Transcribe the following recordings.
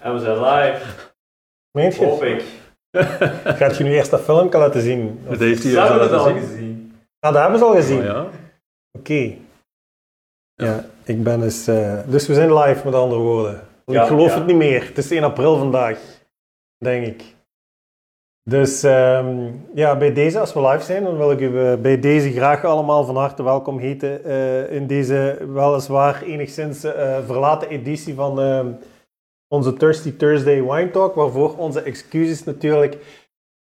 En we zijn live. Meent Hoop ik. Gaat je nu eerst dat filmpje laten zien? Dat heeft hij al zien. gezien. Ah, dat hebben ze al gezien. Oh, ja. Oké. Ja, ik ben dus... eh, dus we zijn live, met andere woorden. Ja, ik geloof ja. het niet meer. Het is 1 april vandaag. Denk ik. Dus ehm, ja, bij deze, als we live zijn, dan wil ik u eh, bij deze graag allemaal van harte welkom heten eh, in deze weliswaar enigszins eh, verlaten editie van ehm, onze Thirsty Thursday Wine Talk, waarvoor onze excuses natuurlijk.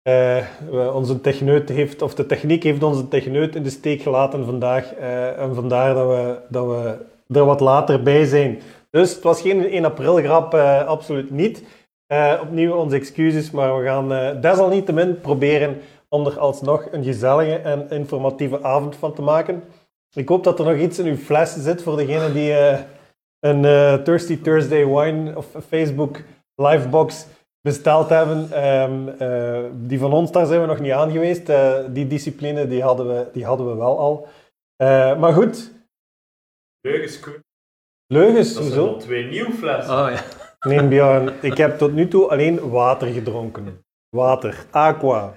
Eh, onze techneut heeft, of de techniek heeft onze techneut in de steek gelaten vandaag. eh, en vandaar dat we, dat we er wat later bij zijn. Dus het was geen 1 april grap, eh, absoluut niet. Opnieuw onze excuses, maar we gaan desalniettemin proberen om er alsnog een gezellige en informatieve avond van te maken. Ik hoop dat er nog iets in uw fles zit voor degenen die een eh, Thirsty Thursday Wine of Facebook livebox besteld hebben. Ehm, eh, die van ons, daar zijn we nog niet aan geweest. Eh, die discipline die hadden, we, die hadden we wel al. Eh, maar goed, Leugens, leugens, Dat zijn al twee nieuwe flessen. Ah, ja. Nee, Björn, ik heb tot nu toe alleen water gedronken. Water, aqua.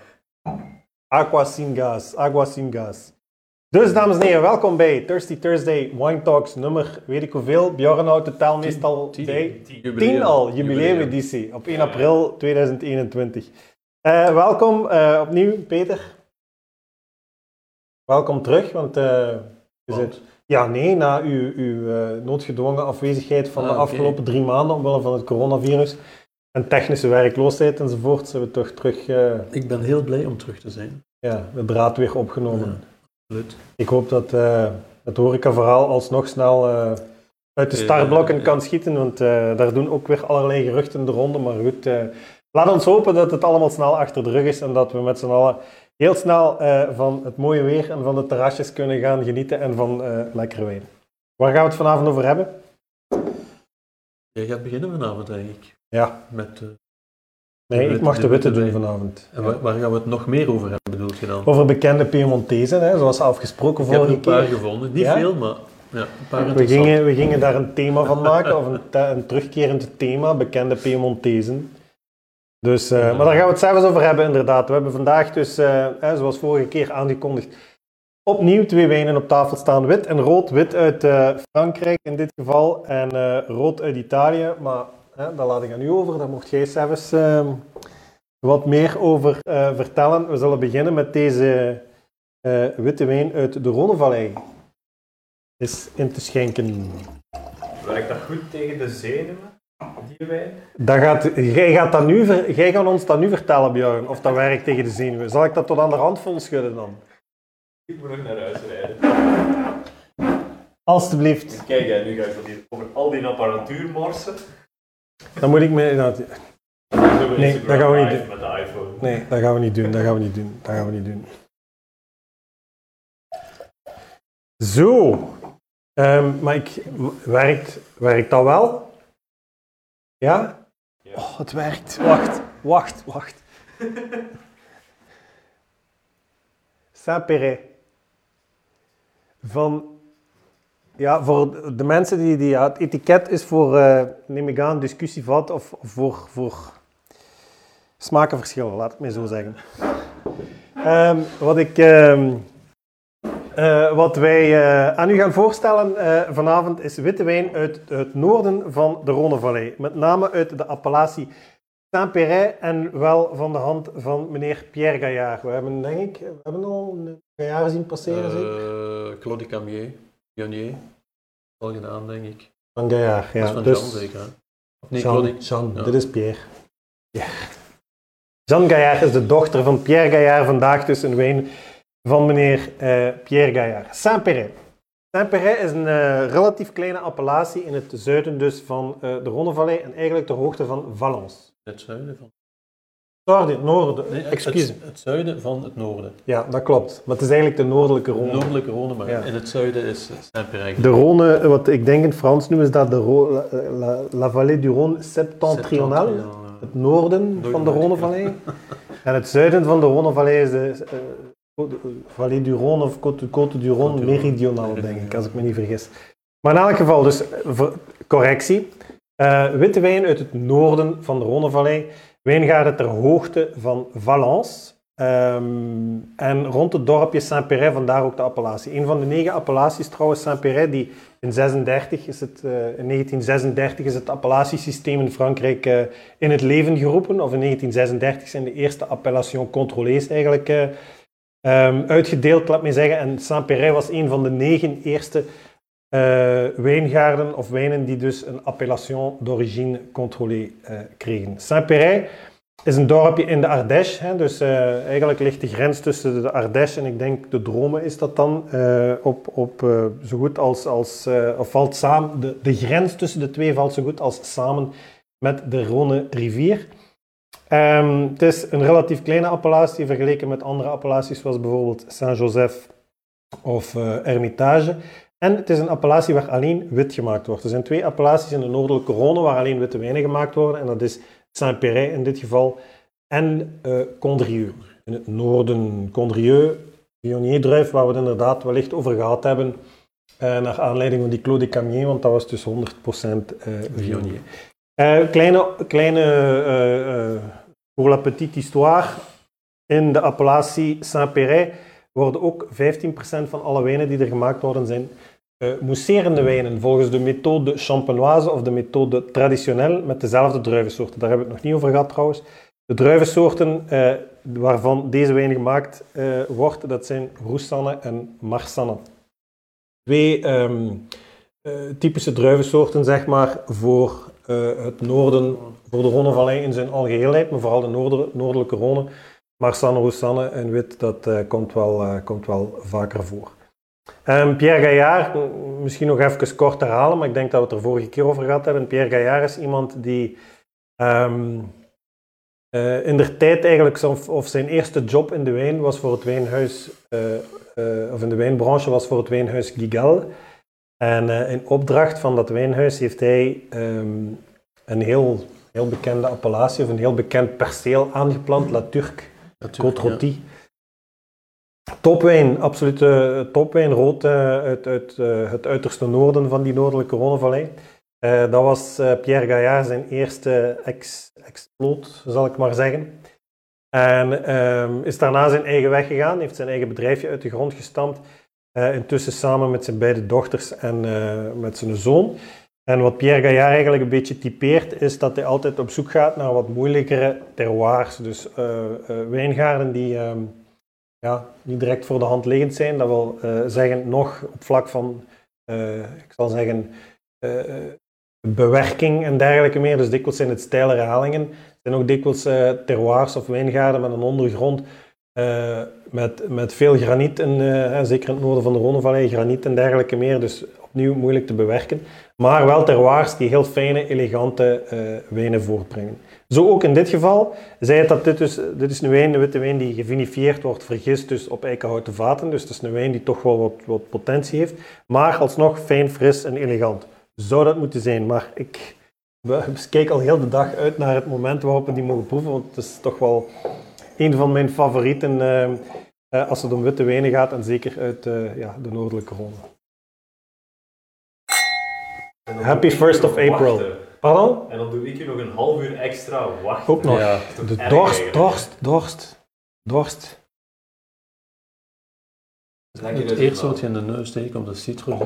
Aqua sin gas, aqua sin gas. Dus, dames en heren, welkom bij Thirsty Thursday Wine Talks nummer, weet ik hoeveel. Björn houdt de taal meestal bij. Jubileum. 10 al, jubileumeditie, op 1 april 2021. Eh, welkom eh, opnieuw, Peter. Welkom terug, want eh, je Want? zit... Ja, nee, na uw, uw eh, noodgedwongen afwezigheid van Ah, de oké. afgelopen drie maanden omwille van het coronavirus en technische werkloosheid enzovoort, zijn we toch terug eh, Ik ben heel blij om terug te zijn. ja, de draad weer opgenomen. Ja, absoluut. Ik hoop dat eh, het horecaverhaal alsnog snel eh, uit de Ja, startblokken kan schieten, want eh, daar doen ook weer allerlei geruchten de ronde. Maar goed, eh, laat ons hopen dat het allemaal snel achter de rug is en dat we met z'n allen heel snel eh, van het mooie weer en van de terrasjes kunnen gaan genieten en van eh lekkere wijn. Waar gaan we het vanavond over hebben? Jij gaat beginnen vanavond, denk ik. Ja, Met, eh, nee, ik mag de witte doen vanavond. en waar, gaan we het nog meer over hebben, bedoel je dan? Over bekende Piemontezen, hè, zoals afgesproken ik heb er vorige een paar keer. gevonden. Niet Ja? veel, maar ja, een paar We gingen, we gingen daar een thema van maken, of een, een terugkerend thema, bekende Piemontezen. Dus, eh, Maar daar gaan we het zelfs over hebben, inderdaad. We hebben vandaag dus, eh, hè, zoals vorige keer aangekondigd, opnieuw twee wijnen op tafel staan. Wit en rood. Wit uit eh, Frankrijk in dit geval en rood uit Italië. Maar hè, dat laat ik aan u over. Daar mocht jij zelfs eh, wat meer over eh, vertellen. We zullen beginnen met deze eh, witte wijn uit de Rhônevallei. Is in te schenken. Werkt dat goed tegen de zenuwen, die wijn? Dat gaat, jij, gaat dat nu, jij gaat ons dat nu vertellen, Björn, of dat werkt tegen de zenuwen. Zal ik dat tot aan de rand vol schudden dan? Ik moet nog naar huis rijden. Alsjeblieft. Kijk, hè, nu ga ik over al die apparatuur morsen. Dan moet ik me... nou, Nee, dat gaan we niet doen. Met de iPhone. nee, dat gaan we niet doen. Dat gaan we niet doen. Dat gaan we niet doen. Zo. Ehm, maar ik, werkt, werkt dat wel? Ja? Ja. Oh, het werkt. Wacht, wacht, wacht. Saint-Péret. Van... Ja, voor de mensen die... die ja, het etiket is voor, eh neem ik aan, discussievat of of voor, voor smakenverschillen, laat het mij zo zeggen. Ehm, wat, ik, ehm, eh, wat wij eh, aan u gaan voorstellen vanavond is witte wijn uit het noorden van de Rhônevallei. Met name uit de appellatie Saint-Péret en wel van de hand van meneer Pierre Gaillard. We hebben, denk ik, we hebben al een Gaillard zien passeren, zeker? Claude Camier, Pionier. Al gedaan, denk ik. Van Gaillard, dat ja. is van dus, Jean zeker, hè? Of nee, Jean. Jean, Ja. dit is Pierre. Ja. Jeanne Gaillard is de dochter van Pierre Gaillard. Vandaag dus een wijn van meneer eh, Pierre Gaillard. Saint-Péret. Saint-Péret is een eh, relatief kleine appellatie in het zuiden dus van eh, de Rhônevallei en eigenlijk ter hoogte van Valence. Het zuiden van... Sorry, noorden. Nee, het, Excuus. het, het zuiden van het noorden. Ja, dat klopt. Maar het is eigenlijk de noordelijke De Rhône. noordelijke Rhône, maar Ja. in het zuiden is Saint-Péret. De Rhône, wat ik denk in het Frans noemen ze dat de la, la, la vallée du Rhône septentrionale. Septentrionale. Het noorden van de Rhônevallei. en het zuiden van de Rhônevallei is de eh, de Vallée du Rhône of Côte, Côte du Rhône meridionaal, denk ik, als ik me niet vergis. Maar in elk geval, dus eh, correctie. Eh, witte wijn uit het noorden van de Rhônevallei. Wijngaarden ter hoogte van Valence. Ehm, en rond het dorpje Saint-Péret, vandaar ook de appellatie. Een van de negen appellaties trouwens, Saint-Péret, die in, 36 is het, eh, in 1936 is het appellatiesysteem in Frankrijk eh, in het leven geroepen. Of in 1936 zijn de eerste appellation contrôlées eigenlijk eh, ehm, uitgedeeld, laat me zeggen. En Saint-Péret was een van de negen eerste wijngaarden of wijnen die dus een appellation d'origine contrôlée kregen. Saint-Péret is een dorpje in de Ardèche. Hè, dus uh, eigenlijk ligt de grens tussen de Ardèche en ik denk de Drome is dat dan. Uh, op, op uh, zo goed als, als of valt samen, de, de grens tussen de twee valt zo goed als samen met de Rhône rivier. Um, het is een relatief kleine appellatie vergeleken met andere appellaties zoals bijvoorbeeld Saint-Joseph of Hermitage. En het is een appellatie waar alleen wit gemaakt wordt. Er zijn twee appellaties in de noordelijke Rhône waar alleen witte wijnen gemaakt worden. En dat is Saint-Péret in dit geval, en uh, Condrieu. In het noorden Condrieu, Viognier-druif, waar we het inderdaad wellicht over gehad hebben, uh, naar aanleiding van die Clos de Camier, want dat was dus 100% uh. Uh, kleine, kleine pour la petite histoire, in de appellatie Saint-Péret worden ook 15% van alle wijnen die er gemaakt worden, zijn uh, mousserende wijnen volgens de methode champenoise of de methode traditioneel met dezelfde druivensoorten. Daar hebben we het nog niet over gehad trouwens. De druivensoorten uh, waarvan deze wijn gemaakt uh, wordt, dat zijn Roussanne en Marsanne. Twee um, typische druivensoorten, zeg maar, voor het noorden, voor de Rhônevallei in zijn algeheelheid, maar vooral de noordelijke Rhône. Marsanne, Roussanne en wit, dat komt, wel, komt wel vaker voor. Um, Pierre Gaillard, misschien nog even kort herhalen, maar ik denk dat we het er vorige keer over gehad hebben. Pierre Gaillard is iemand die um, uh, in de tijd eigenlijk, of zijn eerste job in de wijn was voor het wijnhuis, of in de wijnbranche was voor het wijnhuis Gigal. En in opdracht van dat wijnhuis heeft hij um, een heel, heel bekende appellatie of een heel bekend perceel aangeplant, La Turque, Côte Rôtie. Ja. Topwijn, absolute topwijn, rood uh, uit, uit uh, het uiterste noorden van die noordelijke Rhônevallei. Uh, dat was Pierre Gaillard zijn eerste ex exploot, zal ik maar zeggen. En um, is daarna zijn eigen weg gegaan, heeft zijn eigen bedrijfje uit de grond gestampt. intussen samen met zijn beide dochters en met zijn zoon. En wat Pierre Gaillard eigenlijk een beetje typeert, is dat hij altijd op zoek gaat naar wat moeilijkere terroirs. Dus wijngaarden die... Um, ja, niet direct voor de hand liggend zijn. Dat wil uh, zeggen, nog op vlak van, ik zal zeggen, bewerking en dergelijke meer. Dus dikwijls zijn het steile herhalingen. Zijn ook dikwijls terroirs of wijngaarden met een ondergrond met, met veel graniet, en, zeker in het noorden van de Rhônevallei, graniet en dergelijke meer. Dus opnieuw moeilijk te bewerken. Maar wel terroirs die heel fijne, elegante wijnen voortbrengen. Zo ook in dit geval. Zij het dat dit, dus, dit is een wijn, een witte wijn die gevinifieerd wordt, vergist dus op eikenhouten vaten. Dus het is een wijn die toch wel wat, wat potentie heeft. Maar alsnog fijn, fris en elegant. Zou dat moeten zijn. Maar ik kijk al heel de dag uit naar het moment waarop we die mogen proeven. Want het is toch wel een van mijn favorieten uh, uh, als het om witte wijnen gaat. En zeker uit ja, de noordelijke ronde. Happy 1st of April. Pardon? En dan doe ik je nog een half uur extra wachten. Ook nog. Ja. De dorst, dorst, dorst, dorst. Het eerste wat je in de neus steekt op de citrus. Hè?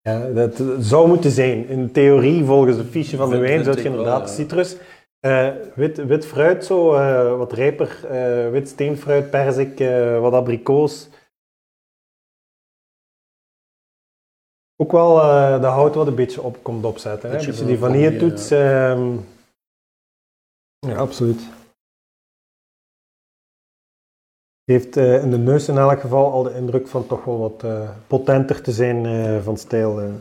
Ja, dat zou moeten zijn. In theorie, volgens de fiche van de wijn, zou je inderdaad wel, ja. citrus. Uh, wit, wit fruit, zo, uh, wat rijper, uh, wit steenfruit, perzik, wat abrikoos. Ook wel uh, de hout wat een beetje op komt opzetten. Hè? Beetje die vanille toets. Ja. Um, ja, absoluut. Heeft uh, in de neus in elk geval al de indruk van toch wel wat uh, potenter te zijn van stijl.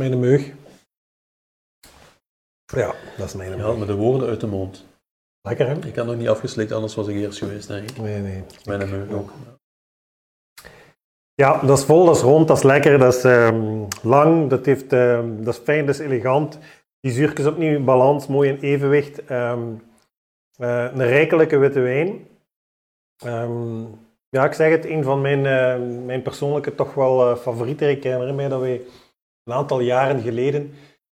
Mijn meug. Ja, dat is mijn meug. Ja, met de woorden uit de mond. Lekker hè? Ik had nog niet afgeslikt, anders was ik eerst geweest, denk ik. Nee, nee. Mijn meug ook. Ja, dat is vol, dat is rond, dat is lekker, dat is um, lang, dat, heeft, um, dat is fijn, dat is elegant. die zuurtjes opnieuw in balans, mooi in evenwicht. Ehm, eh, een rijkelijke witte wijn. Ehm, ja, ik zeg het, een van mijn, eh, mijn persoonlijke toch wel eh, favorieten. Ik herinner mij dat wij een aantal jaren geleden,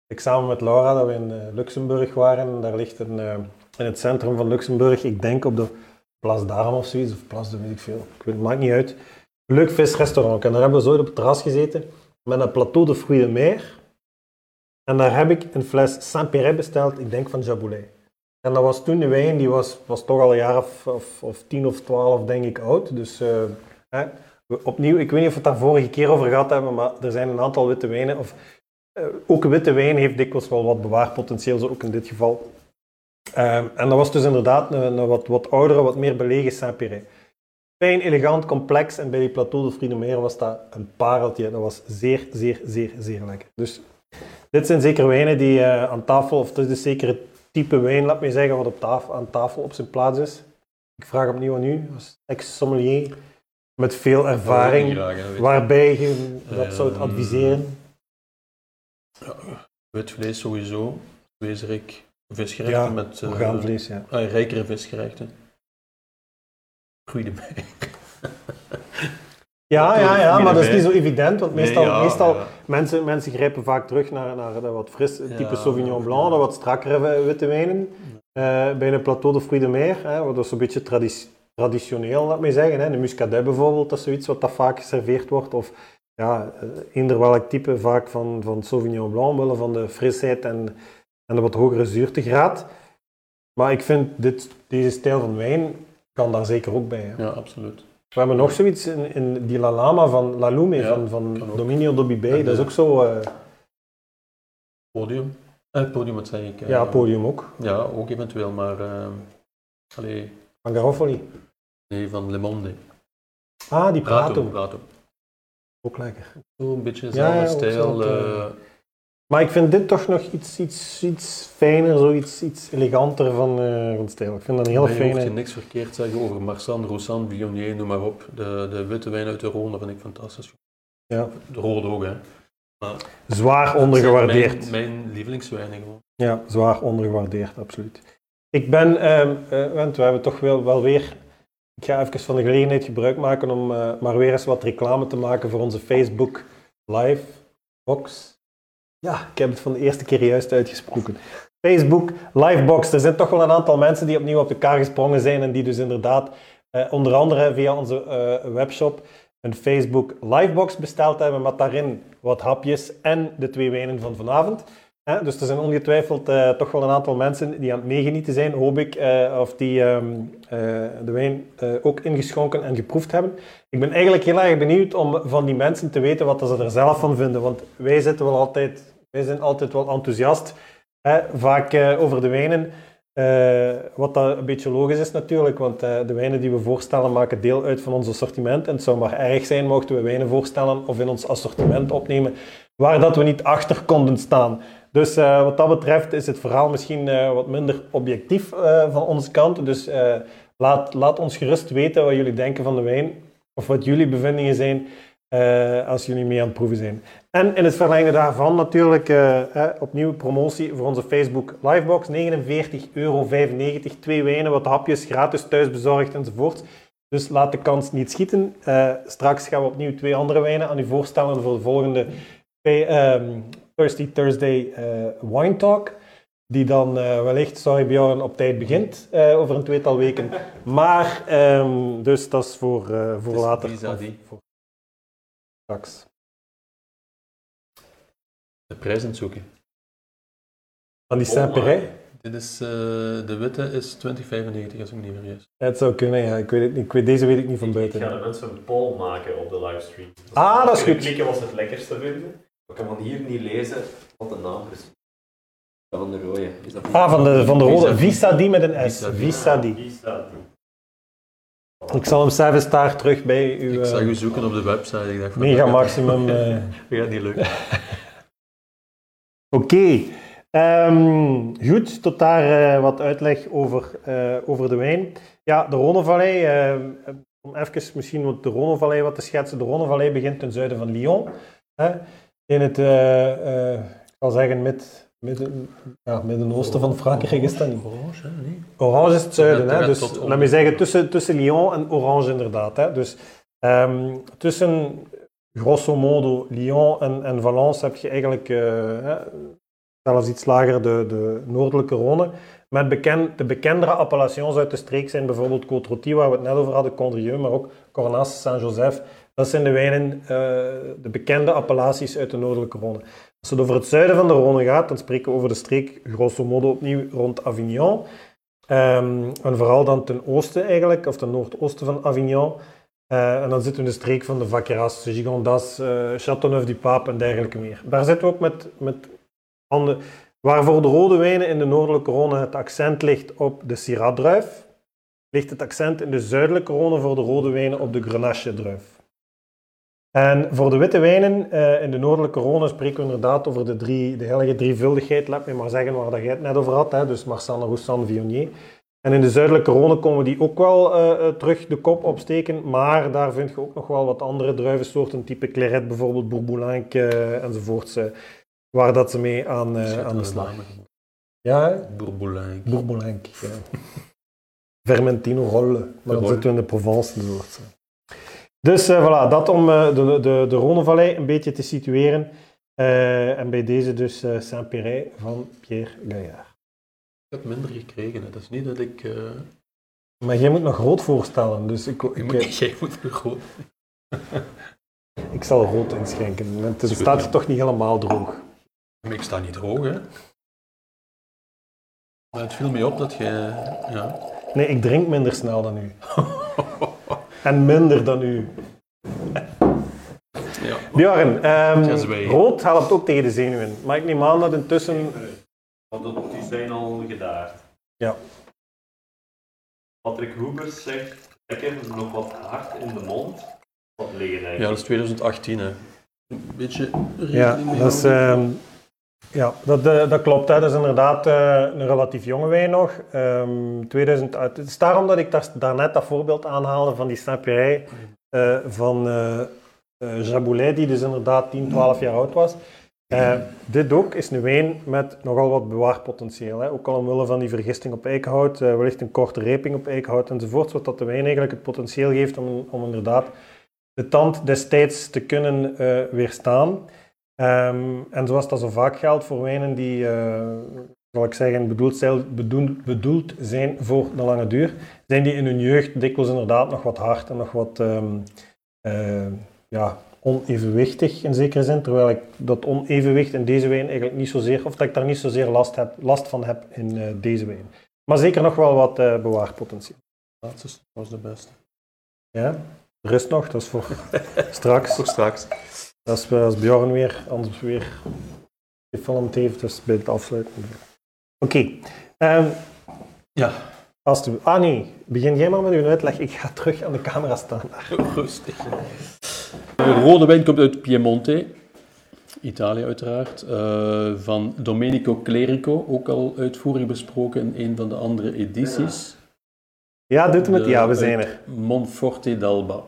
ik samen met Laura, dat we in eh, Luxemburg waren. En daar ligt een, eh, in het centrum van Luxemburg, ik denk op de Place d'Armes of zoiets, of Place de weet ik veel, weet, het maakt niet uit. Leuk visrestaurant. En daar hebben we zo op het terras gezeten met een plateau de fruits de mer. En daar heb ik een fles Saint-Péret besteld, ik denk van Jaboulet. En dat was toen de wijn, die was, was toch al een jaar of, of, of tien of twaalf, denk ik, oud. Dus eh, opnieuw, ik weet niet of we het daar vorige keer over gehad hebben, maar er zijn een aantal witte wijnen. Of, eh, ook witte wijn heeft dikwijls wel wat bewaarpotentieel, zo ook in dit geval. Ehm, en dat was dus inderdaad een, een wat, wat oudere, wat meer belegen Saint-Péret. Fijn, elegant, complex. En bij die Plateau de Fruits de Mer was dat een pareltje. Dat was zeer, zeer, zeer, zeer lekker. Dus dit zijn zeker wijnen die eh, aan tafel, of het is dus zeker het type wijn, laat me zeggen, wat op tafel, aan tafel op zijn plaats is. Ik vraag opnieuw aan u, als ex-sommelier, met veel ervaring, Graag, waarbij je dat zou Ehm, adviseren. Wit vlees sowieso. Wezerik. Visgerechten Ja, met eh, orgaanvlees, ja. ah, rijkere visgerechten. Goeie bij. Ja, ja, ja, maar dat is niet zo evident, want meestal, ja, meestal ja. Mensen, mensen grijpen vaak terug naar, naar dat wat fris, type Ja, Sauvignon Blanc, ja. dat wat strakkere witte wijnen. Eh, bij een Plateau de Fruits de Mer, hè, wat is een beetje tradi- traditioneel, laat mij zeggen. Hè. De Muscadet bijvoorbeeld, dat is zoiets wat dat vaak geserveerd wordt. Of ja, eh, eender welk type vaak van, van Sauvignon Blanc, omwille van de frisheid en, en de wat hogere zuurtegraad. Maar ik vind dit, deze stijl van wijn kan daar zeker ook bij. Hè. Ja, absoluut. We hebben nog zoiets in, in die La Lama van La Lume, Ja, van, van. Dominio Dobibé. Dat is ook zo... eh, Podium. Eh, podium, wat zeg ik? eh, ja, podium ook. Ja, ook eventueel, maar... eh allee, Van Garofoli. nee, van Le Monde. Ah, die Prato. Prato. Ook lekker. Zo een beetje dezelfde ja, stijl. eh, Maar ik vind dit toch nog iets, iets, iets fijner, zoiets iets eleganter van, eh, van stijl. Ik vind dat een heel maar je hoeft je niks verkeerd zeggen over Marsan, Roussan, Viognier, noem maar op. De, de witte wijn uit de Rhône vind ik fantastisch. Ja, De rode ook, hè. zwaar ondergewaardeerd. Mijn, mijn lievelingswijnen gewoon. Ja, zwaar ondergewaardeerd, absoluut. Ik ben, ehm, eh, want we hebben toch wel, wel weer... Ik ga even van de gelegenheid gebruik maken om eh, maar weer eens wat reclame te maken voor onze Facebook Live box. Ja, ik heb het van de eerste keer juist uitgesproken. Facebook Livebox. Er zijn toch wel een aantal mensen die opnieuw op de gesprongen zijn en die dus inderdaad eh, onder andere via onze webshop een Facebook Livebox besteld hebben met daarin wat hapjes en de twee wijnen van vanavond. Dus er zijn ongetwijfeld eh, toch wel een aantal mensen die aan het meegenieten zijn, hoop ik, eh, of die ehm, eh, de wijn ook ingeschonken en geproefd hebben. Ik ben eigenlijk heel erg benieuwd om van die mensen te weten wat ze er zelf van vinden, want wij zitten wel altijd, wij zijn altijd wel enthousiast, hè, vaak over de wijnen. Wat dat een beetje logisch is natuurlijk, want de wijnen die we voorstellen maken deel uit van ons assortiment. En het zou maar erg zijn mochten we wijnen voorstellen of in ons assortiment opnemen waar dat we niet achter konden staan. Dus eh, wat dat betreft is het verhaal misschien eh, wat minder objectief eh, van onze kant. Dus laat, laat ons gerust weten wat jullie denken van de wijn. Of wat jullie bevindingen zijn als jullie mee aan het proeven zijn. En in het verlengen daarvan natuurlijk eh, opnieuw promotie voor onze Facebook Livebox. 49,95 euro. Twee wijnen, wat hapjes, gratis thuisbezorgd enzovoort. Dus laat de kans niet schieten. Straks gaan we opnieuw twee andere wijnen aan u voorstellen voor de volgende ehm, Thirsty Thursday eh, Wine Talk. Die dan eh, wellicht, sorry Bjorn, op tijd begint eh, over een tweetal weken. Maar, ehm, dus dat is voor, eh, voor later. vis-à-vis. Voor straks. De prijzen zoeken. Van die Saint-Péret? Dit is, eh, de witte is 2095 als ik me niet vergis. Het zou kunnen, ja. Ik weet het niet. Ik weet, deze weet ik niet van Ik, ik buiten. ga de mensen een poll maken op de livestream. Dus Ah, dat is goed. klikken ze het lekkerste vinden. Ik kan van hier niet lezen wat de naam is. Van de rode. Is dat Ah, van de, van de rode. Visa-die met een S. Staat die? Ik zal hem zelfs daar terug bij uw Ik zag eh, u zoeken op de website. Ik dacht mega maximum. eh, Dat gaat niet lukken. Oké. Ehm, goed, tot daar eh, wat uitleg over, eh, over de wijn. Ja, de Rhônevallei. eh, om even misschien wat de Rhônevallei wat te schetsen. De Rhônevallei begint ten zuiden van Lyon. Hè, in het, eh, eh, ik zal zeggen, mid, midden, ja, midden-oosten van Frankrijk is dat niet. Orange, hè? Nee. Orange is het zuiden, hè? dus laat me zeggen tussen, tussen Lyon en Orange inderdaad. Hè? Dus ehm, tussen grosso modo Lyon en, en Valence heb je eigenlijk eh, hè, zelfs iets lager de, de noordelijke Rhône. Met bekend, de bekendere appellations uit de streek zijn bijvoorbeeld Côte-Rôtie, waar we het net over hadden, Condrieu, maar ook Cornas, Saint-Joseph. Dat zijn de wijnen, eh, de bekende appellaties uit de noordelijke Rhône. Als het over het zuiden van de Rhône gaat, dan spreken we over de streek grosso modo opnieuw rond Avignon. Ehm, en vooral dan ten oosten eigenlijk, of ten noordoosten van Avignon. Eh, en dan zitten we in de streek van de Vaqueras, Gigondas, eh Châteauneuf-du-Pape en dergelijke meer. Daar zitten we ook met, met andere... Waar voor de rode wijnen in de noordelijke Rhône het accent ligt op de Syrah-druif, ligt het accent in de zuidelijke Rhône voor de rode wijnen op de Grenache-druif. En voor de witte wijnen eh, in de noordelijke Rhône spreken we inderdaad over de, drie, de heilige drievuldigheid, laat me maar zeggen waar dat jij het net over had, hè, dus Marsanne, Roussanne, Viognier. En in de zuidelijke Rhône komen die ook wel eh, eh, terug de kop opsteken, maar daar vind je ook nog wel wat andere druivensoorten, type Claret bijvoorbeeld, Bourboulenc eh, enzovoorts, waar dat ze mee aan, aan de slag. Ja, hè? Bourboulin. Bourboulenc. Ja. Vermentino Rolle, maar dan zitten we in de Provence. enzovoorts. Dus eh, voilà, dat om eh, de, de, de Rhônevallei een beetje te situeren. Eh, en bij deze dus Saint-Péray van Pierre Gaillard. Ik heb minder gekregen. Hè. Dat is niet dat ik... Maar jij moet nog rood voorstellen, dus ik, ik, moet, jij moet nu gewoon... ik zal rood inschenken. Het goed, staat hier toch niet helemaal droog. Maar ik sta niet droog, hè. Maar het viel mij op dat je... Ja. Nee, ik drink minder snel dan u. En minder dan u. ja. Bjorn, ehm, rood helpt ook tegen de zenuwen. Maar ik neem aan dat intussen... Want dat- die zijn al gedaard. Ja. Patrick Hoebers zegt, lekker nog wat hard in de mond. Wat liggen ja, dat is 2018, hè. Een beetje Ja, dat, is. Ehm, ja dat, eh, dat klopt. Hè. Dat is inderdaad eh, een relatief jonge wijn nog. Ehm 2000, uit- het is daarom dat ik daar, daarnet dat voorbeeld aanhaalde van die Saint-Péray eh, van Jaboulet, die dus inderdaad 10, 12 jaar oud was. Dit ook is een wijn met nogal wat bewaarpotentieel. Hè. Ook al omwille van die vergisting op eikenhout, wellicht een korte reping op eikenhout enzovoort, wat dat de wijn eigenlijk het potentieel geeft om, om inderdaad de tand destijds te kunnen weerstaan. Ehm, en zoals dat zo vaak geldt voor wijnen die, eh, zal ik zeggen, bedoeld zijn, bedoeld, bedoeld zijn voor de lange duur, zijn die in hun jeugd dikwijls inderdaad nog wat hard en nog wat ehm, eh, ja, onevenwichtig in zekere zin. Terwijl ik dat onevenwicht in deze wijn eigenlijk niet zozeer, of dat ik daar niet zozeer last, heb, last van heb in eh, deze wijn. Maar zeker nog wel wat bewaarpotentieel. laatste was de beste. Ja? Er is nog, dat is voor straks. Voor straks. Dat is, als Bjorn weer, anders weer gefilmd heeft, dus bij het afsluiten. Oké. ehm, Ja, als de, ah nee, begin jij maar met uw uitleg. Ik ga terug aan de camera staan. rustig. De rode wijn komt uit Piemonte, Italië uiteraard, eh, van Domenico Clerico, ook al uitvoerig besproken in een van de andere edities. Ja, doet het. De- Ja, we zijn er. Monforte d'Alba.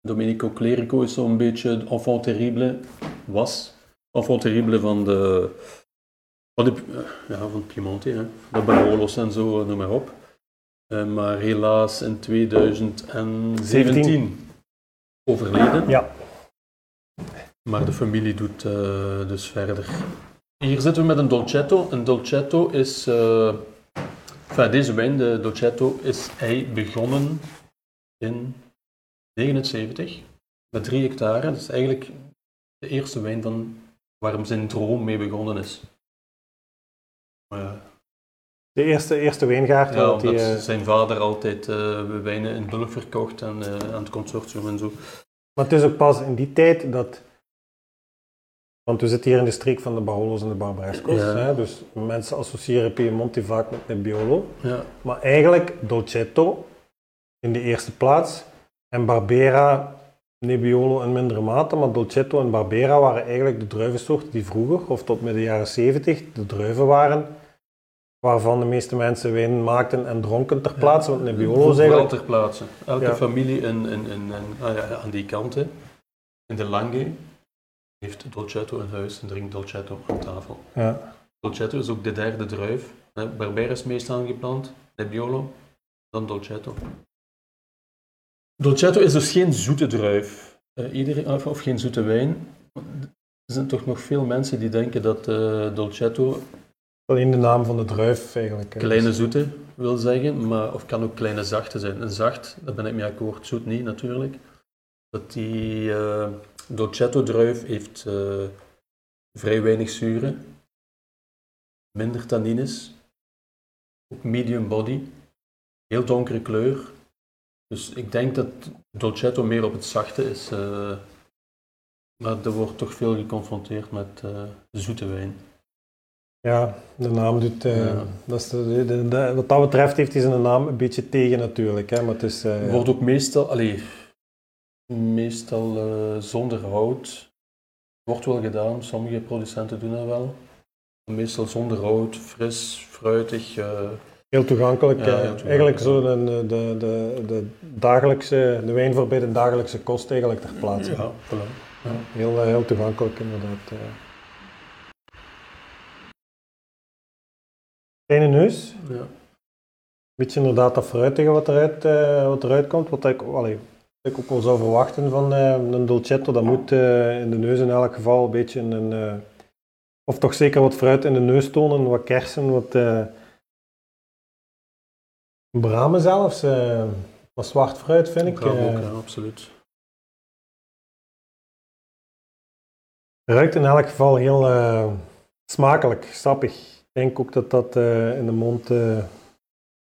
Domenico Clerico is zo'n beetje de enfant terrible, was enfant terrible van de, van, de, ja, van Piemonte, hè. de Barolos en zo, noem maar op. Eh, maar helaas in 2017 17. overleden. Ja. Maar de familie doet eh, dus verder. Hier zitten we met een Dolcetto. Een Dolcetto is... eh, enfin, deze wijn, de Dolcetto, is hij begonnen in 79 met 3 hectare. Dat is eigenlijk de eerste wijn van waar zijn droom mee begonnen is. Eh, De eerste, eerste wijngaard. ja, want die, omdat eh, zijn vader altijd eh, wijnen in bulk verkocht en aan het consortium en zo. Maar het is ook pas in die tijd dat. Want we zitten hier in de streek van de Barolos en de Barbarescos. Ja. Hè? Dus mensen associëren Piemonte vaak met Nebbiolo. Ja, Maar eigenlijk Dolcetto in de eerste plaats. En Barbera, Nebbiolo in mindere mate. Maar Dolcetto en Barbera waren eigenlijk de druivensoorten die vroeger, of tot midden jaren 70, de druiven waren. Waarvan de meeste mensen wijn maakten en dronken ter plaatse. Want Nebbiolo is eigenlijk ter plaatse. Elke Ja. familie in, in, in, ah ja, aan die kant, hè, in de Langhe, heeft Dolcetto in huis en drinkt Dolcetto aan tafel. Ja. Dolcetto is ook de derde druif. Barbera is meest aangeplant, Nebbiolo, dan Dolcetto. Dolcetto is dus geen zoete druif. Iedereen, of, of geen zoete wijn. Er zijn toch nog veel mensen die denken dat eh, Dolcetto Alleen de naam van de druif eigenlijk. hè. kleine zoete wil zeggen, maar, of kan ook kleine zachte zijn. En zacht, daar ben ik mee akkoord, zoet niet natuurlijk. Dat die eh, Dolcetto-druif heeft eh, vrij weinig zuren, minder tannines, ook medium body, heel donkere kleur. Dus ik denk dat Dolcetto meer op het zachte is. eh, maar er wordt toch veel geconfronteerd met eh, zoete wijn. Ja, de naam doet... eh, Ja. dat is de, de- de- wat dat betreft heeft hij zijn naam een beetje tegen natuurlijk. Hè, maar het is... Wordt ook meestal, allee, meestal zonder hout. Wordt wel gedaan, sommige producenten doen dat wel. Meestal zonder hout, fris, fruitig. Eh, Heel toegankelijk. Ja, eh, heel toegankelijk, eigenlijk zo de, de, de, de, dagelijkse, de wijn voor bij de dagelijkse kost eigenlijk ter plaatse. ja, voilà. Ja. Heel, eh, heel toegankelijk inderdaad. eh. Kleine neus. Ja. Beetje inderdaad dat fruitige wat eruit, eh, wat eruit komt. Wat ik, allee, wat ik ook wel zou verwachten van eh, een Dolcetto. Dat moet eh, in de neus in elk geval een beetje een... eh, of toch zeker wat fruit in de neus tonen. Wat kersen, wat... eh bramen zelfs. eh, wat zwart fruit vind ik. Bravo eh. ook, ja, absoluut. Ruikt in elk geval heel eh, smakelijk, sappig. Ik denk ook dat dat eh, in de mond, eh,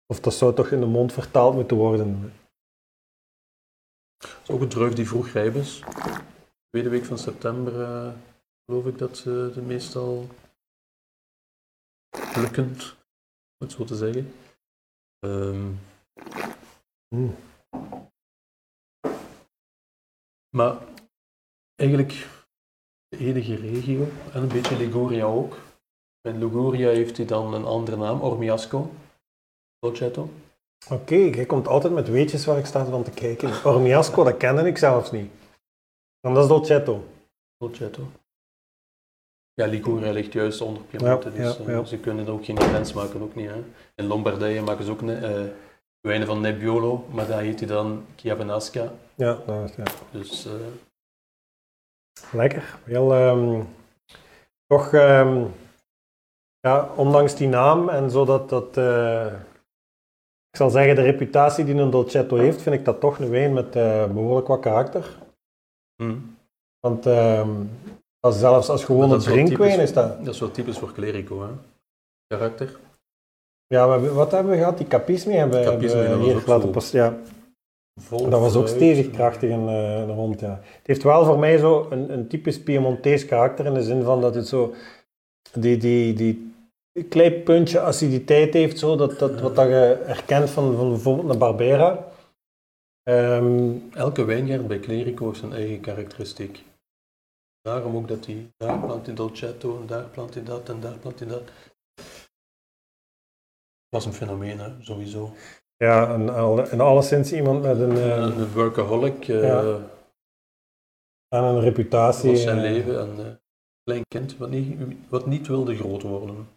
of dat zou toch in de mond vertaald moeten worden. Het is ook een druif die vroeg rijp is. Tweede week van september eh, geloof ik dat ze de meestal plukken, om het zo te zeggen. Ehm. Maar eigenlijk de enige regio, en een beetje Liguria ook. In Liguria heeft hij dan een andere naam, Ormiasco, Dolcetto. Oké, jij komt altijd met weetjes waar ik sta van te kijken. Ormiasco, dat kende ik zelfs niet. En dat is Dolcetto. Dolcetto. Ja, Liguria ligt juist onder Piemonte, Ja, dus ja, eh, ja. ze kunnen er ook geen grens maken, ook niet. Hè. In Lombardije maken ze ook eh, wijnen van Nebbiolo, maar daar heet hij dan Chiavenasca. Ja, dat is, ja. Dus eh, Lekker. Heel, ehm, toch, ehm, ja, ondanks die naam en zo dat, dat ik zal zeggen, de reputatie die een Dolcetto heeft, vind ik dat toch een wijn met eh, behoorlijk wat karakter. hm. Want ehm, als, zelfs als gewone drinkwijn is dat... dat is wel typisch voor Clerico, hè. Karakter. Ja, wat hebben we gehad? Die Capisme hebben, we hier laten zo. pas, ja. Vol Dat was ook stevig krachtig in, eh, de rond, ja. Het heeft wel voor mij zo een, een typisch Piemontees karakter in de zin van dat het zo die, die, die klein puntje aciditeit heeft, zo, dat, dat, wat dat je herkent van, van bijvoorbeeld een Barbera. Ehm, Elke wijngaard bij Clerico heeft zijn eigen karakteristiek. Daarom ook dat hij daar plant hij Dolcetto, en daar plant hij dat en daar plant hij dat. Was een fenomeen, hè, sowieso. ja, en, en alleszins iemand met een, eh, een workaholic, eh en een reputatie. was zijn eh, leven en eh klein kind wat niet, wat niet wilde groot worden.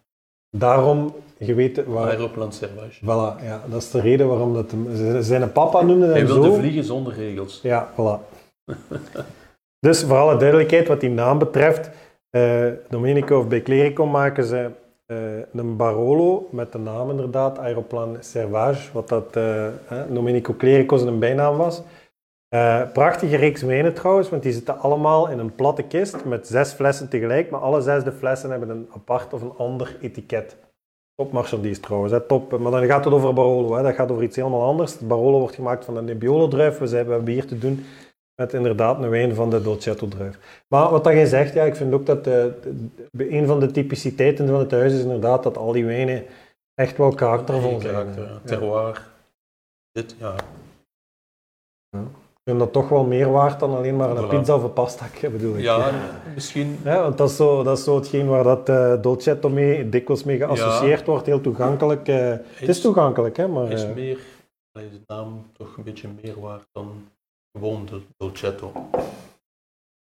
Daarom, je weet waar, Aeroplan Servage. Voilà, ja, dat is de reden waarom dat hem, zijn papa noemde hem Hij zo. wilde vliegen zonder regels. Ja, voilà. dus voor alle duidelijkheid, wat die naam betreft, eh Domenico of bij Clerico maken ze eh, een Barolo met de naam inderdaad, Aeroplan Servage, wat dat eh, Domenico Clerico zijn bijnaam was. Eh, prachtige reeks wijnen trouwens, want die zitten allemaal in een platte kist met zes flessen tegelijk, maar alle zes de flessen hebben een apart of een ander etiket. Top marchandise trouwens, hè, top. Maar dan gaat het over Barolo, hè. dat gaat over iets helemaal anders. De Barolo wordt gemaakt van een Nebbiolo-druif. We hebben hier te doen met inderdaad een wijn van de Dolcetto-druif. Maar wat dat jij zegt, ja, ik vind ook dat de, de- een van de typiciteiten van het huis is inderdaad dat al die wijnen echt wel karaktervol zijn. karakter, Ja. ja. terroir. Dit, ja. Ik vind dat toch wel meer waard dan alleen maar een Voilà. pizza of een pasta, bedoel ik. ja, misschien Ja, want dat is, zo, dat is zo hetgeen waar dat eh, Dolcetto mee, dikwijls mee geassocieerd wordt. Heel toegankelijk. eh, het is toegankelijk, hè, maar... is eh, meer, de naam toch een beetje meer waard dan gewoon de Dolcetto.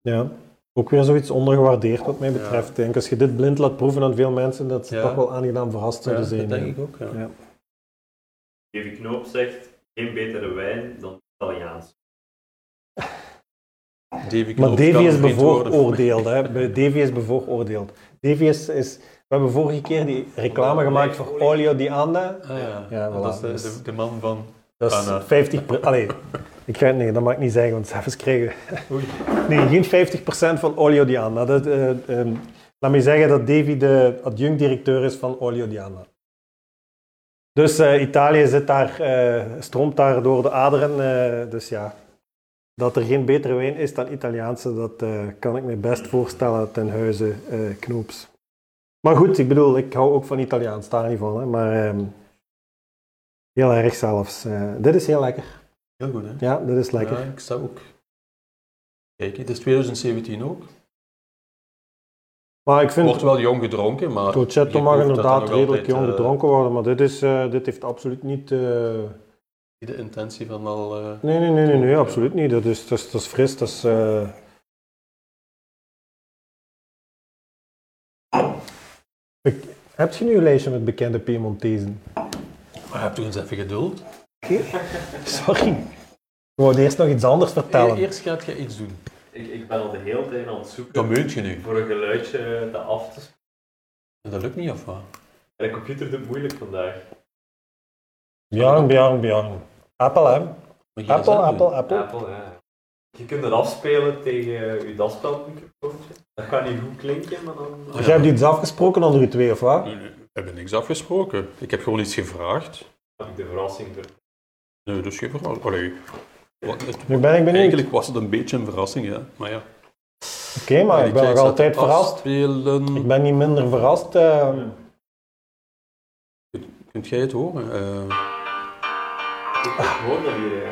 ja. Ook weer zoiets ondergewaardeerd wat mij betreft. Ik denk, als je dit blind laat proeven aan veel mensen, dat ze Ja. toch wel aangenaam verrast Ja, zouden dat zijn. denk ik ook. Ja. Knoop zegt, geen betere wijn dan Italiaans. Davy Maar Davy is bevooroordeeld. Hè. Bij Davy is bevooroordeeld. Davy is, is... We hebben vorige keer die reclame gemaakt voor Olio di Anda. Ah, ja. Ja, voilà. dat is de, Dus- de, man van... Dat is Anna. 50... per- Allee, ik ga, nee, dat mag ik niet zeggen, want zelfs krijgen. Nee, geen 50% van Olio di Anda. Dat, eh, ehm, laat me zeggen dat Davy de adjunct-directeur is van Olio di Anda. Dus eh, Italië zit daar, eh, stroomt daar door de aderen. dus ja, dat er geen betere wijn is dan Italiaanse, dat kan ik me best voorstellen ten huize Knoops. Maar goed, ik bedoel, ik hou ook van Italiaans, daar niet van. Maar ehm, heel erg zelfs. Dit is heel lekker. Heel goed, hè? Ja, dit is lekker. Ja, ik sta ook. Kijk, het is 2017 ook. Maar ik vind... Wordt wel jong gedronken, maar... Dolcetto je mag dat inderdaad er redelijk jong eh, gedronken worden, maar dit, is, eh, dit heeft absoluut niet... eh, niet de intentie van al... Nee, nee, nee, nee, nee, Ja. absoluut niet. Dat is, dat is, dat is fris, dat is... Ik- Heb je nu een lijstje met bekende Piemontezen? Maar heb toch eens even geduld. Sorry. Ik wou eerst nog iets anders vertellen. E- Eerst gaat je iets doen. Ik, ik ben al de hele tijd aan het zoeken Dat meent je nu. voor een geluidje te af te spelen. Dat lukt niet, of wat? En de computer doet het moeilijk vandaag. Bjorn, Bjorn, Bjorn. Apple, hè? Apple, Apple. Apple. Apple, ja. Je kunt het afspelen tegen je daspeldmicrofoontje. Dat kan niet goed klinken, maar dan... Ja. jij hebt iets afgesproken onder u twee, of wat? Nee, nee, We hebben niks afgesproken. Ik heb gewoon iets gevraagd. heb ik de verrassing voor. Nee, dus geen verhaal. Allee. Wat- het- Nu ben ik benieuwd. Eigenlijk was het een beetje een verrassing, ja. Maar ja. Oké, maar ik ben nog altijd verrast. afspelen. Ik ben niet minder verrast. eh, Kunt jij het horen? Eh, Ik hoor dat hier, hè.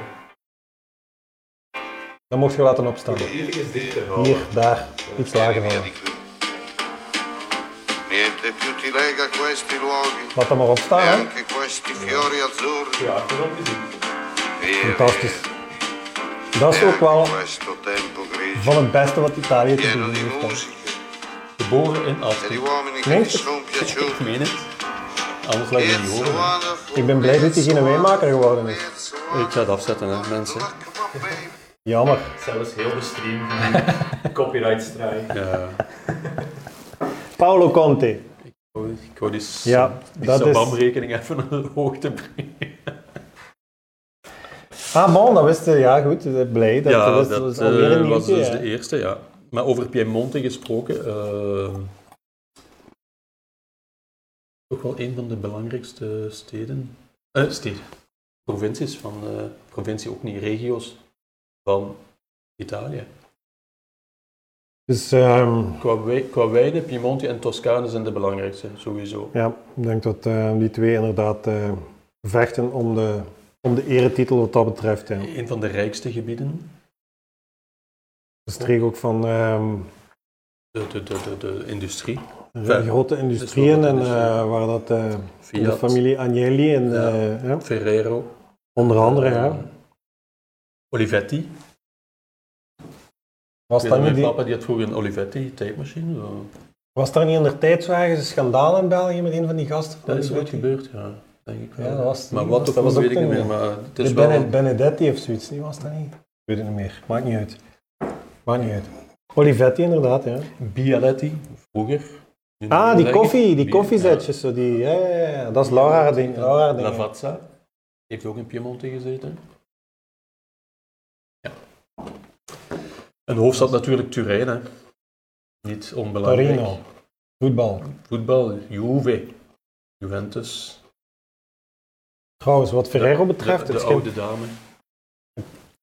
Dan mocht je laten opstaan. Eigenlijk is dit te houden. Hier, daar, iets lager van. Niente più ti lega questi luoghi Laat dat maar e opstaan, hè. anche questi fiori azzurri. Ja, Fantastisch. Dat is ook wel E van het beste wat Italië te di heeft. geboren in e che Nee, Ik meen het. Anders laat je het niet horen. Ik ben blij dat hij geen wijnmaker geworden is. Ik ga het afzetten, hè, mensen. Jammer. Zelfs heel de stream. Copyright strijk. Ja. Paolo Conte. Ik wou- die, Ja, die dat is- Sabam-rekening even naar de hoogte brengen. Ah, bon, dat wist je. Ja, goed. eh, Blij. Dat, ja, dat, dat, was alweer een eh, was nieuwtje. dus hè. de eerste, ja. Maar over Piemonte gesproken, eh, toch wel een van de belangrijkste steden, eh, steden, provincies van, eh, provincie ook niet, regio's van Italië. Dus ehm, Qua, wijnen, Piemonte en Toscane zijn de belangrijkste, sowieso. ja, ik denk dat eh, die twee inderdaad eh, vechten om de, om de eretitel wat dat betreft. Ja. Een van de rijkste gebieden, De streek ook van ehm, de, de, de, de, de industrie, de grote industrieën en eh, waar dat eh, de familie Agnelli en Ja. Ferrero, onder andere, ja. Olivetti. Was dat, niet die, mijn papa die had vroeger een Olivetti tijdmachine. zo. was daar niet in de tijd zo ergens een schandaal in België met een van die gasten? van Dat is die ooit gebeurd, ja. Denk ik wel. Ja, dat was- maar wat was- of dat hoe was weet ik niet meer. Maar het is wel... Bene- Benedetti of zoiets, niet was dat niet? Ik weet het niet meer. Maakt niet uit. Maakt niet uit. Olivetti inderdaad, ja. Bialetti, vroeger. Ah, die koffie, die koffiezetjes. Zo die, ja, ja, ja. Dat is Laura ding. Laura Ja. ding. Lavazza heeft ook in Piemonte gezeten. Een hoofdstad natuurlijk Turijn, hè. Niet onbelangrijk. Torino. Voetbal. Voetbal, Juve, Juventus. Trouwens, wat Ferrero betreft, de, de schijnt- oude dame.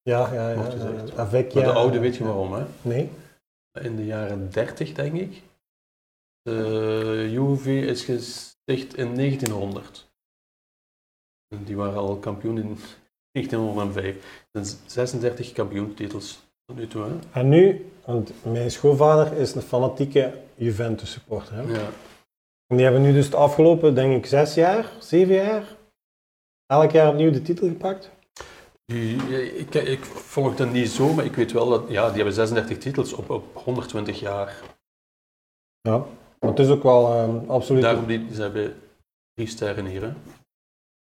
Ja, ja, ja. Ja. Avec, Maar de oude weet je waarom, hè? Nee. in de jaren 30, denk ik. De Juve is gesticht in 1900. En die waren al kampioen in 1905. Er zijn 36 kampioentitels nu toe. Hè? En nu, want mijn schoonvader is een fanatieke Juventus supporter. Hè? Ja. En die hebben nu dus de afgelopen, denk ik, zes jaar, zeven jaar, elk jaar opnieuw de titel gepakt. Ik, ik volg dat niet zo, maar ik weet wel dat ja, die hebben 36 titels op, op 120 jaar. Ja, maar het is ook wel eh, absoluut... Daarom die, ze hebben drie sterren hier. Hè. Ik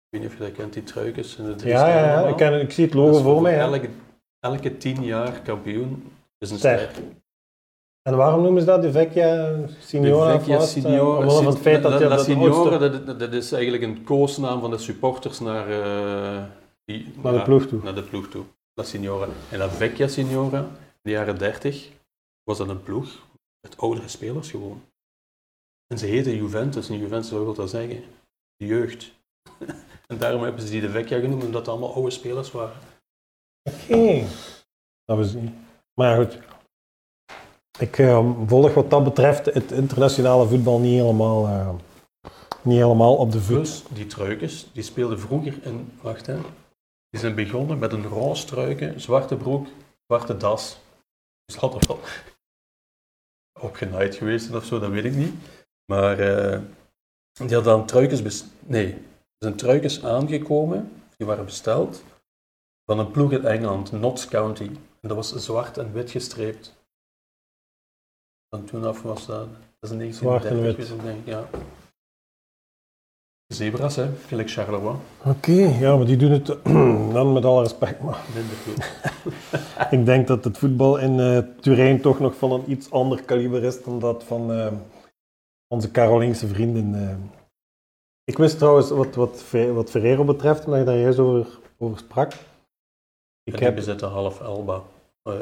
weet niet of je dat kent, die truikens. En de drie ja, sterren ja, ja. Ik, ken, ik zie het Dat logo voor mij. Elke, elke tien jaar kampioen is een Ster. ster. En waarom noemen ze dat de Vecchia Signora? De Vecchia Signora. Omwille van het feit dat La, La Signora, dat, dat is eigenlijk een koosnaam van de supporters naar, eh, die, Naar de ploeg toe. Naar de ploeg toe. La Signora. En La Vecchia Signora, in de jaren 30, was dat een ploeg met oudere spelers gewoon. En ze heette Juventus. En Juventus, wat wil dat zeggen? De jeugd. en daarom hebben ze die de Vecchia genoemd, omdat het allemaal oude spelers waren. Oké. Dat was niet. Maar goed. Ik eh, volg wat dat betreft het internationale voetbal niet helemaal, eh, niet helemaal op de voet. Plus, die truikens, die speelden vroeger in, wacht hè, die zijn begonnen met een roze truiken, zwarte broek, zwarte das. Dus had er wel opgenaaid geweest of zo, dat weet ik niet. Maar eh, die hadden dan truikens, nee, zijn truikens aangekomen, die waren besteld, van een ploeg in Engeland, Notts County. En dat was zwart en wit gestreept. Van toen af was dat, dat is een Zwart en 1930 wit. geweest, ik denk, ja. Zebras, hè, gelijk Charleroi. Oké, ja, maar die doen het dan met alle respect. Maar ik denk dat het voetbal in eh Turijn toch nog van een iets ander kaliber is dan dat van eh, onze Carolingische vrienden. eh. Ik wist trouwens, wat, wat, wat Ferrero betreft, omdat je daar juist over, over sprak. Ik Ik heb, heb zitten half Elba. Oh,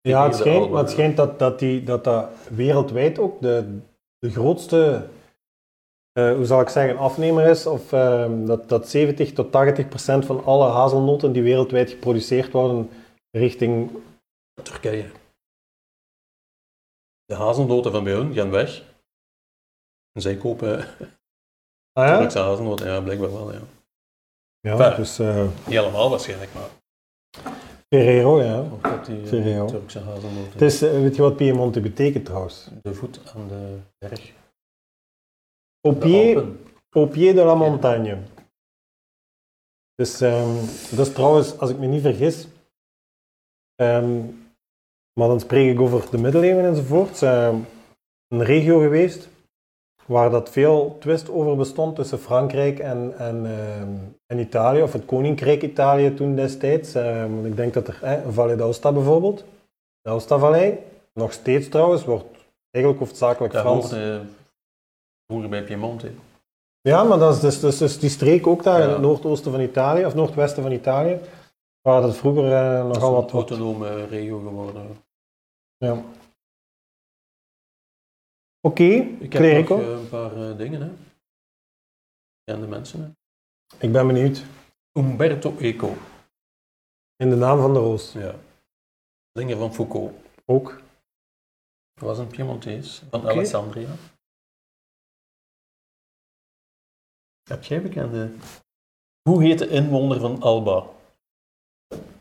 ja. Het schijnt, maar het schijnt dat dat, die, dat, dat wereldwijd ook de, de grootste, eh, hoe zal ik zeggen, afnemer is. Of ehm, dat, dat 70 tot 80 procent van alle hazelnoten die wereldwijd geproduceerd worden richting... Turkije. De hazelnoten van bij hun gaan weg. En zij kopen Ah ja? Turkse hazelnoten. Ja, blijkbaar wel. Ja. Ja, dus eh, Niet allemaal waarschijnlijk, maar Ferrero, ja. ook dat die eh, Ferrero. Turkse hazelnoten. Het is, eh, weet je wat Piemonte betekent trouwens? De voet aan de berg. Au De pied, au pied de la montagne. Dus ehm, dat is trouwens, als ik me niet vergis, ehm, maar dan spreek ik over de middeleeuwen enzovoort, ehm, een regio geweest waar dat veel twist over bestond tussen Frankrijk en, en, ehm, en Italië, of het Koninkrijk Italië toen destijds. Ehm, ik denk dat er, eh, Valle d'Aosta bijvoorbeeld, de Aosta-vallei, nog steeds trouwens, wordt eigenlijk hoofdzakelijk Dat Frans. hoorde vroeger bij Piemonte. Ja, maar dat is dus, dus, dus die streek ook daar in het noordoosten van Italië, of noordwesten van Italië, waar dat vroeger eh, Dat is nogal een wat... wat autonome regio geworden. ja. Oké, Ik heb eh, een paar eh, dingen. Hè. Kende mensen. Hè. ik ben benieuwd. Umberto Eco. In de naam van de roos. Ja. Slinger van Foucault. Ook. Dat was een Piemontees van. Alessandria. Heb jij bekende? Hoe heet de inwoner van Alba?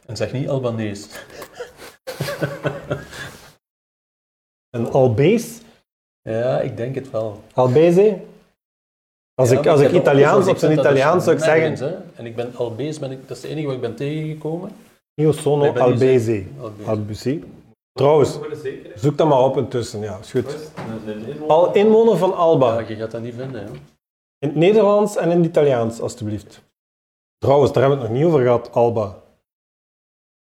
En zeg niet Albanees. Een Albees. Ja, ik denk het wel. Albeze. Als Ja, ik, als ik Italiaans op zijn Italiaans zou ik zeggen... hè. En ik ben Albees, ben ik, dat is de enige wat ik ben tegengekomen. Io sono Albeze. Albees. Albeze. Trouwens, zoek dat maar op intussen. Ja, is goed. Het? Al inwoner van Alba. Ja, je gaat dat niet vinden. Hè. In het Nederlands en in het Italiaans, alstublieft. Trouwens, daar hebben we het nog niet over gehad, Alba.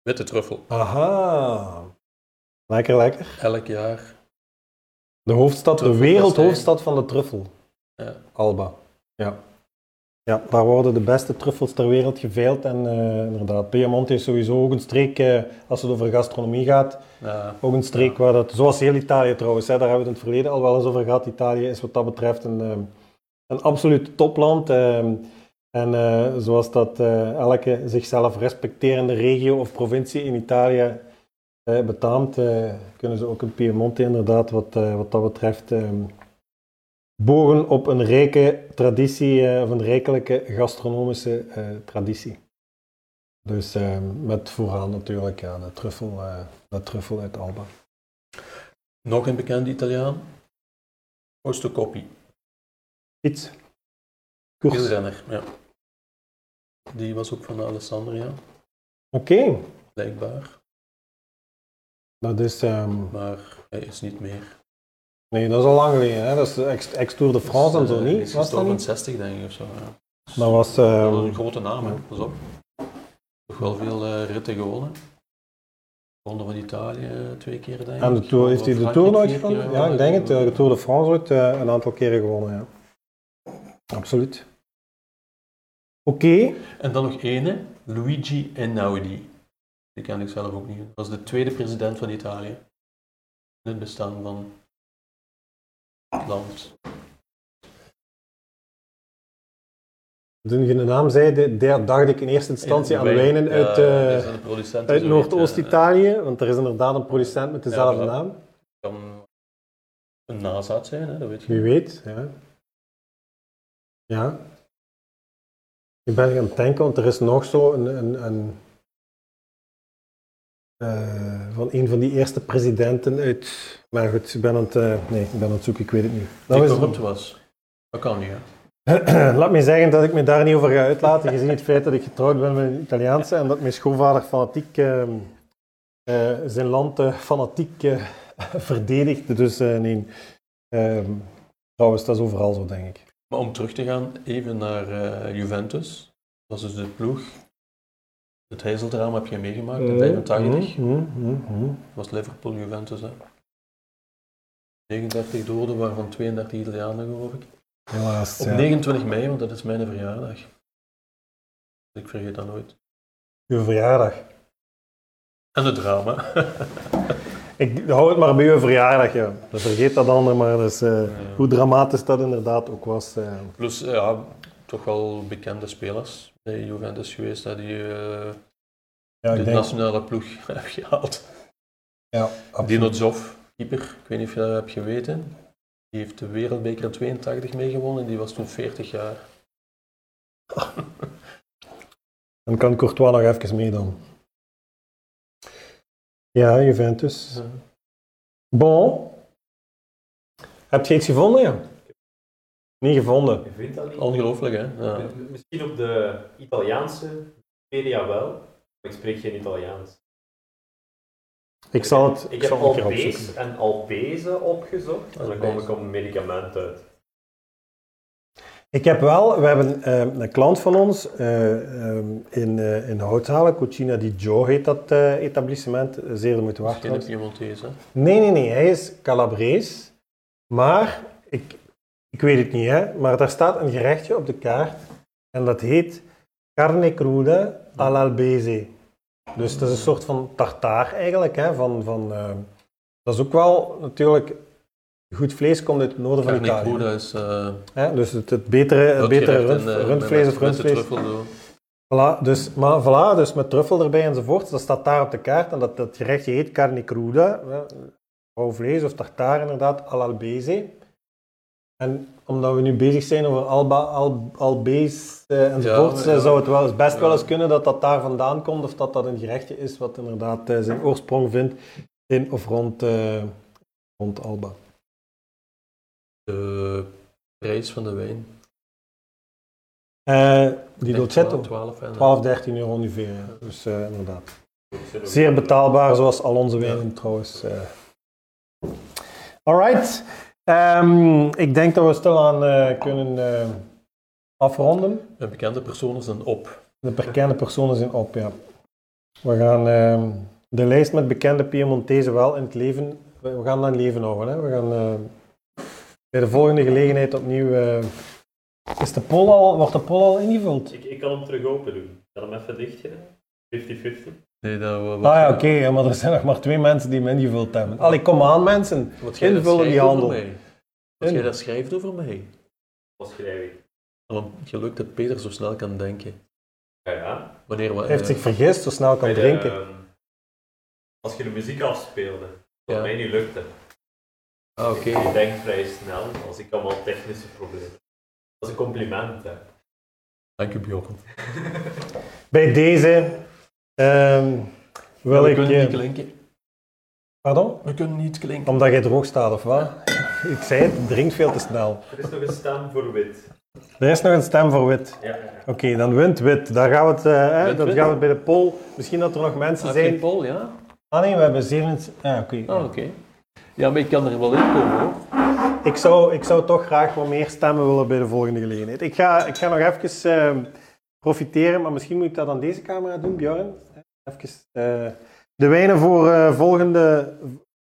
Witte truffel. Aha. Lekker, lekker. Elk jaar. De hoofdstad, de wereldhoofdstad van de truffel. Ja. Alba. Ja. Ja, daar worden de beste truffels ter wereld geveild. En eh, inderdaad, Piemonte is sowieso ook een streek, eh, als het over gastronomie gaat, Ja. ook een streek waar dat, zoals heel Italië trouwens, hè, daar hebben we het in het verleden al wel eens over gehad. Italië is wat dat betreft een, eh, een absoluut topland. eh, en zoals dat elke zichzelf respecterende regio of provincie in Italië betaamt, eh, kunnen ze ook in Piemonte inderdaad wat, eh, wat dat betreft eh, bogen op een rijke traditie, eh, of een rijkelijke gastronomische eh, traditie. Dus eh, met vooraan natuurlijk ja, de, truffel, eh, de truffel uit Alba. Nog een bekende Italiaan. Fausto Coppi. Iets. Koers. Ja. Die was ook van Alessandria. Oké, blijkbaar. Dat is... ehm, Maar hij is niet meer. nee, dat is al lang geleden. Hè? Dat is ex-Tour de France en zo eh, niet. is Was dat niet? 60, denk ik, of zo. Ja. Dat was... Dat ehm, een grote naam, hè. Pas op. Toch wel veel eh, ritten gewonnen. Ronde van Italië eh, twee keer, denk ik. en de Tour, heeft hij de Tour nooit gewonnen? Ja, ik denk het. De Tour de France ooit eh, een aantal keren gewonnen, ja. Absoluut. Oké. En dan nog ene, Luigi Einaudi. Die ken ik zelf ook niet. Dat was de tweede president van Italië. In het bestaan van het land. Toen je de naam zei, dacht ik in eerste instantie aan wijnen Ja, uit, eh, uit Noordoost-Italië, want er is inderdaad een producent met dezelfde Ja, naam. Het kan een nazaat zijn, hè, dat weet je. Wie weet, ja. Ja. Ik ben gaan denken, want er is nog zo een... een, een eh, van een van die eerste presidenten uit... Maar goed, ik ben aan het... eh, nee, ik ben aan het zoeken, ik weet het niet. Dat Die corrupt was. Dat kan niet. Laat me zeggen dat ik me daar niet over ga uitlaten, gezien het feit dat ik getrouwd ben met een Italiaanse en dat mijn schoonvader fanatiek ehm, eh, zijn land fanatiek verdedigt. Dus nee. Ehm, trouwens, dat is overal zo, denk ik. Maar om terug te gaan, even naar Juventus. Dat is dus de ploeg. Het heizeldrama heb je meegemaakt in 85. Mhm, mhm, mhm. Dat was Liverpool-Juventus, hè. 39 doden, waarvan 32 Italianen, geloof ik. Helaas. Op ja. 29 mei, want dat is mijn verjaardag. Ik vergeet dat nooit. Uw verjaardag. En het drama. Ik hou het maar bij uw verjaardag, ja. Dan vergeet dat ander, maar dus, eh, hoe dramatisch dat inderdaad ook was. eh. Plus, ja, toch wel bekende spelers bij Juventus geweest, hè, die eh, ja, de denk... nationale ploeg hebben gehaald. Ja, Dino Zoff, keeper, ik weet niet of je dat hebt geweten. Die heeft de wereldbeker in 82 meegewonnen, die was toen 40 jaar. Dan kan Courtois nog even mee dan. Ja, Juventus. Ja. Bon. Heb je iets gevonden, ja? Niet gevonden. Je vindt dat niet? Ongelooflijk, hè? Ja. Misschien op de Italiaanse Wikipedia wel, maar ik spreek geen Italiaans. Ik zal het Ik ik heb Albees en Albeze opgezocht en dan kom ik op een medicament uit. Ik heb wel, we hebben eh, een klant van ons eh, ehm, in, eh in Houthalen, Cucina di Gio heet dat eh, etablissement, zeer de moeite waard Geen hè? Nee, nee, nee, hij is Calabrees, maar ik, ik weet het niet, hè, maar daar staat een gerechtje op de kaart en dat heet carne cruda all'albese. Dus dat is een soort van tartaar eigenlijk, hè, van, van, eh, dat is ook wel natuurlijk, goed vlees komt uit het noorden van Carne Italië. cruda is eh, Hè, dus het, het betere, het betere gerecht rund- in, rundvlees of rundvlees. Voilà, dus, maar voilà, dus met truffel erbij enzovoort, dat staat daar op de kaart. En dat, dat gerechtje heet carne cruda, rauw vlees of tartaar inderdaad, all'albese. En omdat we nu bezig zijn over alba, al, albees eh, enzovoort, Ja, ja. zou het wel eens, best wel eens kunnen dat dat daar vandaan komt, of dat dat een gerechtje is wat inderdaad eh, zijn oorsprong vindt in of rond, eh, rond Alba. De prijs van de wijn. Eh, die Dolcetto, 12 en, 12, 13 euro ongeveer, dus eh, inderdaad. Zeer betaalbaar, zoals al onze wijnen trouwens. eh. Alright. Ehm, ik denk dat we stilaan eh kunnen eh, afronden. De bekende personen zijn op. De bekende personen zijn op, ja. We gaan ehm, de lijst met bekende Piemontezen wel in het leven... We gaan dat in leven houden. Hè. We gaan eh, bij de volgende gelegenheid opnieuw... eh, is de poll al, wordt de poll al ingevuld? Ik, ik kan hem terug open doen. Ik kan hem even dicht gedaan. 50-50. Nee, dat we, Ah ja, oké, maar er zijn nog maar twee mensen die hem ingevuld hebben. Allee, kom aan mensen. Wat Invullen die handel. Wat jij daar schrijft over mij. Wat schrijf ik? Want geluk dat Peter zo snel kan denken. Ja, ja. Wanneer we... Hij heeft eh, zich vergist, zo snel kan de, drinken. ehm, als je de muziek afspeelde, wat Ja. mij niet lukte. Ah, oké. Ik denk vrij snel, als ik allemaal technische problemen. Dat is een compliment, hè. Dank u, Bjorn. Bij deze ehm, wil we ik... kunnen eh, niet klinken. pardon? We kunnen niet klinken. Omdat jij droog staat, of wat? Ik zei het, drinkt veel te snel. Er is nog een stem voor wit. Er is nog een stem voor wit. Ja. Oké, dan wint wit. Daar gaan we het, eh, dat wit? gaan we het bij de poll. Misschien dat er nog mensen Oké, zijn. Paul, ja? Ah nee, we hebben 7. Ah, oké. Ah, oké. Ja, maar ik kan er wel in komen hoor. Ik, zou, ik zou toch graag wat meer stemmen willen bij de volgende gelegenheid. Ik ga, ik ga nog even eh, profiteren, maar misschien moet ik dat aan deze camera doen, Bjorn. Even eh, de wijnen voor, eh, volgende,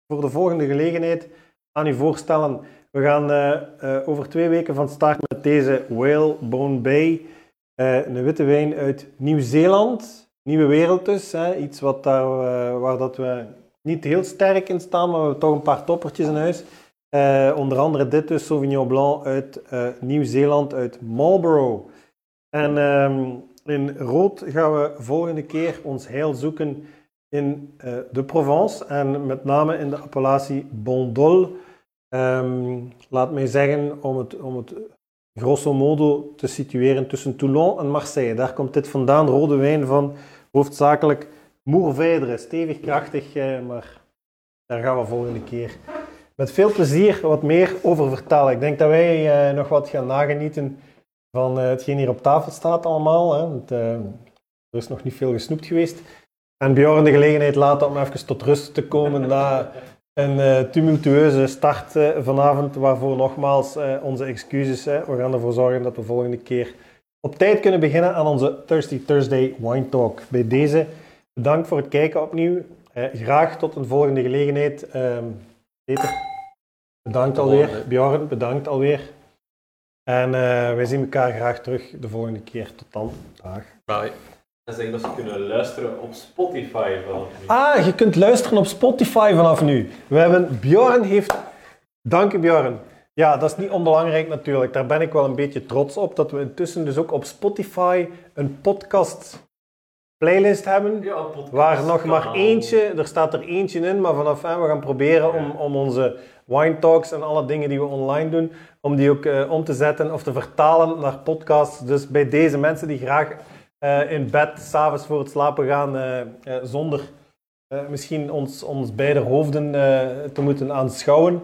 voor de volgende gelegenheid aan u voorstellen. We gaan eh, over twee weken van start met deze Whalebone Bay. Eh, een witte wijn uit Nieuw-Zeeland. Nieuwe wereld dus. Hè. Iets wat daar, waar dat we niet heel sterk in staan, maar we hebben toch een paar toppertjes in huis. Onder andere dit dus, Sauvignon Blanc uit Nieuw-Zeeland, uit Marlborough. En ehm, in rood gaan we volgende keer ons heil zoeken in eh, de Provence en met name in de appellatie Bondol. Ehm, laat mij zeggen, om het, om het grosso modo te situeren tussen Toulon en Marseille. Daar komt dit vandaan, rode wijn van hoofdzakelijk Moervijderen. Stevig, krachtig, eh, maar daar gaan we volgende keer met veel plezier wat meer over vertellen. Ik denk dat wij eh, nog wat gaan nagenieten van eh, hetgeen hier op tafel staat allemaal. Hè. Want, eh, er is nog niet veel gesnoept geweest. En Bjorn de gelegenheid laten om even tot rust te komen na een eh, tumultueuze start vanavond, waarvoor nogmaals onze excuses. Hè. We gaan ervoor zorgen dat we volgende keer op tijd kunnen beginnen aan onze Thirsty Thursday Wine Talk. Bij deze bedankt voor het kijken opnieuw. Graag tot een volgende gelegenheid. Ehm, Peter, bedankt alweer. Bjorn, bedankt alweer. En eh, wij zien elkaar graag terug de volgende keer. Tot dan. Dag. Bye. En zeggen dat ze kunnen luisteren op Spotify vanaf nu. Ah, je kunt luisteren op Spotify vanaf nu. We hebben Bjorn heeft. Dank je Bjorn. Ja, dat is niet onbelangrijk natuurlijk. Daar ben ik wel een beetje trots op dat we intussen dus ook op Spotify een podcast playlist hebben. Ja, Waar nog maar eentje, er staat er eentje in, maar vanaf hè, we gaan proberen om, om onze wine talks en alle dingen die we online doen, om die ook eh, om te zetten of te vertalen naar podcasts. Dus bij deze mensen die graag eh, in bed s'avonds voor het slapen gaan, eh, zonder misschien ons, ons beide hoofden te moeten aanschouwen,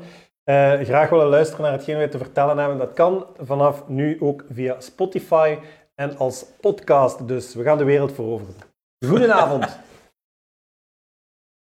graag willen luisteren naar hetgeen wij te vertellen hebben. Dat kan vanaf nu ook via Spotify en als podcast. Dus we gaan de wereld veroveren. Goedenavond.